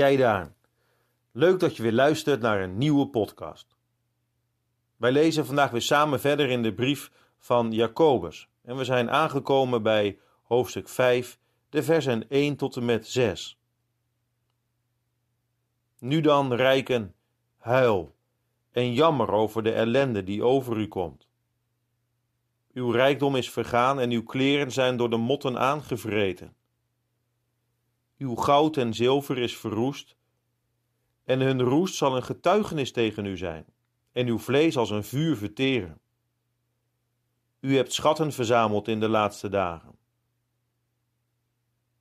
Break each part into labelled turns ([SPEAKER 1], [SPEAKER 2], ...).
[SPEAKER 1] jij daar. Leuk dat je weer luistert naar een nieuwe podcast. Wij lezen vandaag weer samen verder in de brief van Jacobus. En we zijn aangekomen bij hoofdstuk 5, de versen 1 tot en met 6. Nu dan, rijken, huil en jammer over de ellende die over u komt. Uw rijkdom is vergaan en uw kleren zijn door de motten aangevreten. Uw goud en zilver is verroest, en hun roest zal een getuigenis tegen u zijn, en uw vlees als een vuur verteren. U hebt schatten verzameld in de laatste dagen.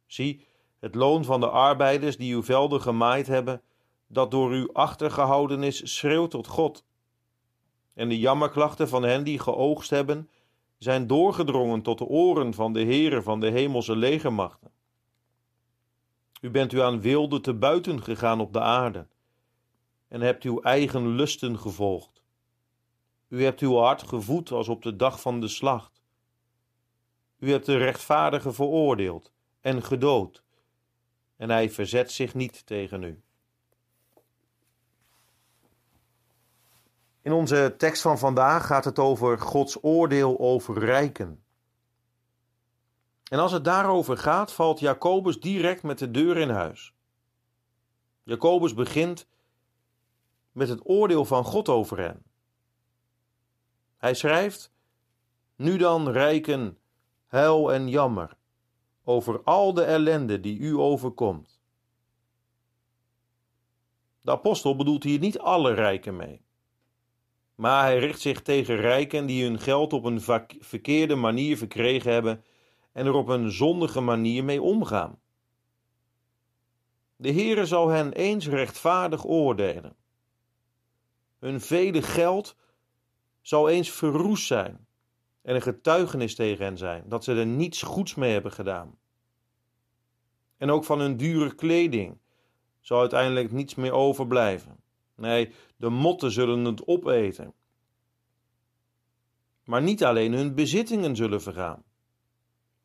[SPEAKER 1] Zie, het loon van de arbeiders die uw velden gemaaid hebben, dat door u achtergehouden is, schreeuwt tot God. En de jammerklachten van hen die geoogst hebben, zijn doorgedrongen tot de oren van de Heere van de hemelse legermachten. U bent u aan wilde te buiten gegaan op de aarde en hebt uw eigen lusten gevolgd. U hebt uw hart gevoed als op de dag van de slacht. U hebt de rechtvaardige veroordeeld en gedood, en hij verzet zich niet tegen u. In onze tekst van vandaag gaat het over Gods oordeel over rijken. En als het daarover gaat, valt Jacobus direct met de deur in huis. Jacobus begint met het oordeel van God over hen. Hij schrijft: Nu dan, rijken, huil en jammer over al de ellende die u overkomt. De apostel bedoelt hier niet alle rijken mee, maar hij richt zich tegen rijken die hun geld op een verkeerde manier verkregen hebben en er op een zondige manier mee omgaan. De Heere zal hen eens rechtvaardig oordelen. Hun vele geld zal eens verroest zijn en een getuigenis tegen hen zijn dat ze er niets goeds mee hebben gedaan. En ook van hun dure kleding zal uiteindelijk niets meer overblijven. Nee, de motten zullen het opeten. Maar niet alleen hun bezittingen zullen vergaan.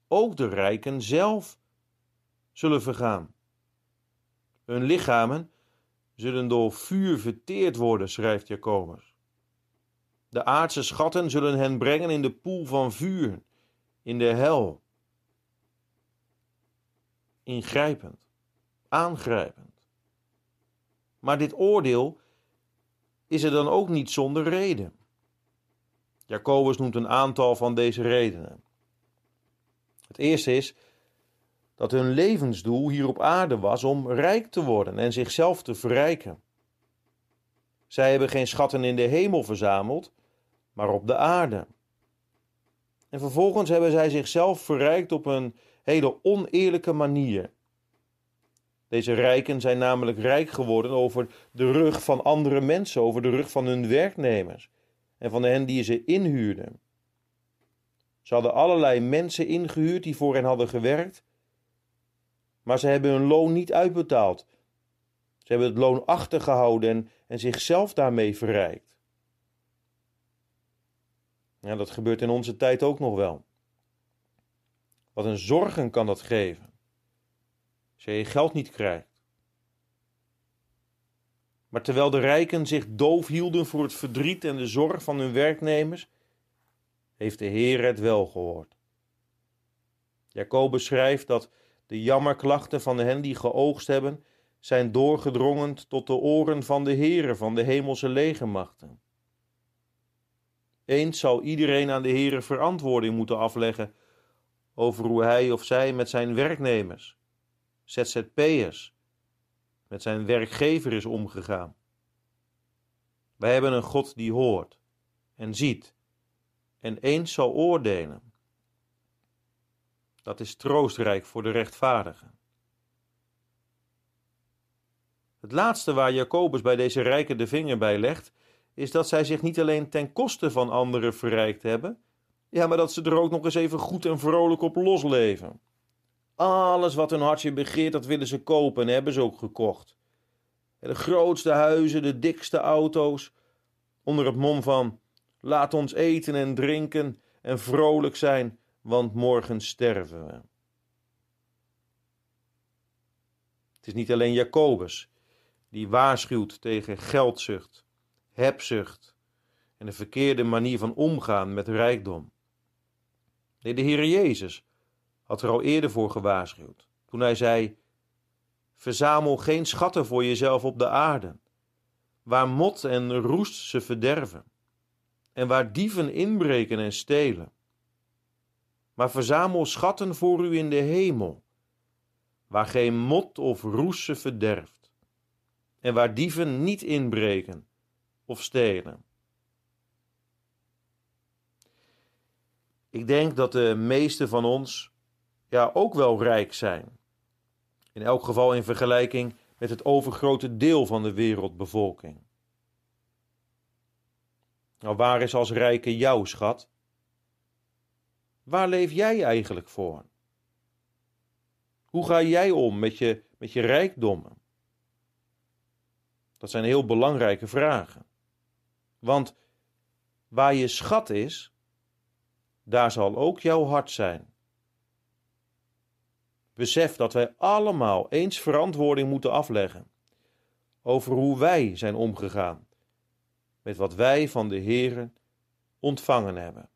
[SPEAKER 1] Ook de rijken zelf zullen vergaan. Hun lichamen zullen door vuur verteerd worden, schrijft Jacobus. De aardse schatten zullen hen brengen in de poel van vuur, in de hel. Ingrijpend, aangrijpend. Maar dit oordeel is er dan ook niet zonder reden. Jacobus noemt een aantal van deze redenen. Het eerste is dat hun levensdoel hier op aarde was om rijk te worden en zichzelf te verrijken. Zij hebben geen schatten in de hemel verzameld, maar op de aarde. En vervolgens hebben zij zichzelf verrijkt op een hele oneerlijke manier. Deze rijken zijn namelijk rijk geworden over de rug van andere mensen, over de rug van hun werknemers en van hen die ze inhuurden. Ze hadden allerlei mensen ingehuurd die voor hen hadden gewerkt, maar ze hebben hun loon niet uitbetaald. Ze hebben het loon achtergehouden en, zichzelf daarmee verrijkt. Ja, dat gebeurt in onze tijd ook nog wel. Wat een zorgen kan dat geven. Als je je geld niet krijgt. Maar terwijl de rijken zich doof hielden voor het verdriet en de zorg van hun werknemers, heeft de Heer het wel gehoord. Jacobus schrijft dat de jammerklachten van hen die geoogst hebben, zijn doorgedrongen tot de oren van de Heere van de hemelse legermachten. Eens zal iedereen aan de Heere verantwoording moeten afleggen over hoe hij of zij met zijn werknemers, ZZP'ers, met zijn werkgever is omgegaan. Wij hebben een God die hoort en ziet en eens zal oordelen. Dat is troostrijk voor de rechtvaardigen. Het laatste waar Jacobus bij deze rijken de vinger bij legt, is dat zij zich niet alleen ten koste van anderen verrijkt hebben, ja, maar dat ze er ook nog eens even goed en vrolijk op losleven. Alles wat hun hartje begeert, dat willen ze kopen en hebben ze ook gekocht. De grootste huizen, de dikste auto's, onder het mom van laat ons eten en drinken en vrolijk zijn, want morgen sterven we. Het is niet alleen Jacobus die waarschuwt tegen geldzucht, hebzucht en een verkeerde manier van omgaan met rijkdom. Nee, de Heer Jezus had er al eerder voor gewaarschuwd, toen hij zei: Verzamel geen schatten voor jezelf op de aarde, waar mot en roest ze verderven, en waar dieven inbreken en stelen. Maar verzamel schatten voor u in de hemel, waar geen mot of roest ze verderft, en waar dieven niet inbreken of stelen. Ik denk dat de meesten van ons ja ook wel rijk zijn. In elk geval in vergelijking met het overgrote deel van de wereldbevolking. Nou, waar is als rijke jouw schat? Waar leef jij eigenlijk voor? Hoe ga jij om met je, met je rijkdommen? Dat zijn heel belangrijke vragen. Want waar je schat is, daar zal ook jouw hart zijn. Besef dat wij allemaal eens verantwoording moeten afleggen over hoe wij zijn omgegaan met wat wij van de Heere ontvangen hebben.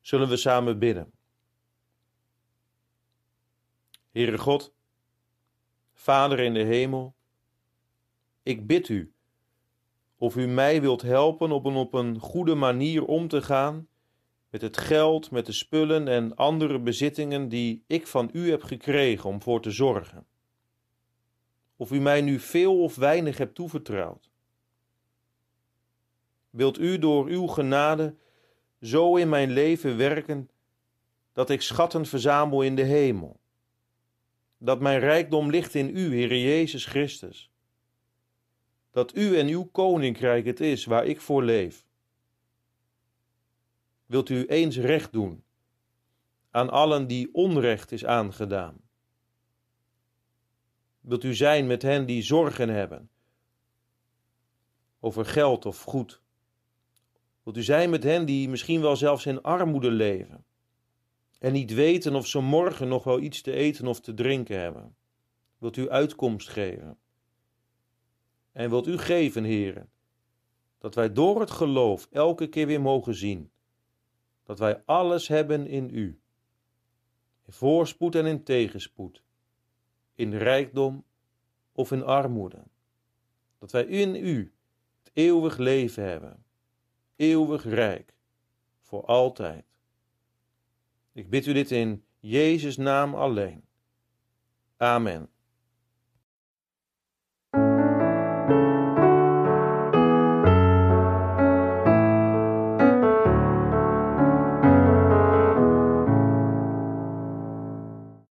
[SPEAKER 1] Zullen we samen bidden? Heere God, Vader in de hemel, ik bid u of u mij wilt helpen om op een goede manier om te gaan met het geld, met de spullen en andere bezittingen die ik van u heb gekregen om voor te zorgen. Of u mij nu veel of weinig hebt toevertrouwd. Wilt u door uw genade zo in mijn leven werken dat ik schatten verzamel in de hemel? Dat mijn rijkdom ligt in u, Heere Jezus Christus. Dat u en uw koninkrijk het is waar ik voor leef wilt u eens recht doen aan allen die onrecht is aangedaan. Wilt u zijn met hen die zorgen hebben over geld of goed. Wilt u zijn met hen die misschien wel zelfs in armoede leven en niet weten of ze morgen nog wel iets te eten of te drinken hebben. Wilt u uitkomst geven. En wilt u geven, heren, dat wij door het geloof elke keer weer mogen zien dat wij alles hebben in u. In voorspoed en in tegenspoed, in rijkdom of in armoede. Dat wij in u het eeuwig leven hebben, eeuwig rijk, voor altijd. Ik bid u dit in Jezus' naam alleen. Amen.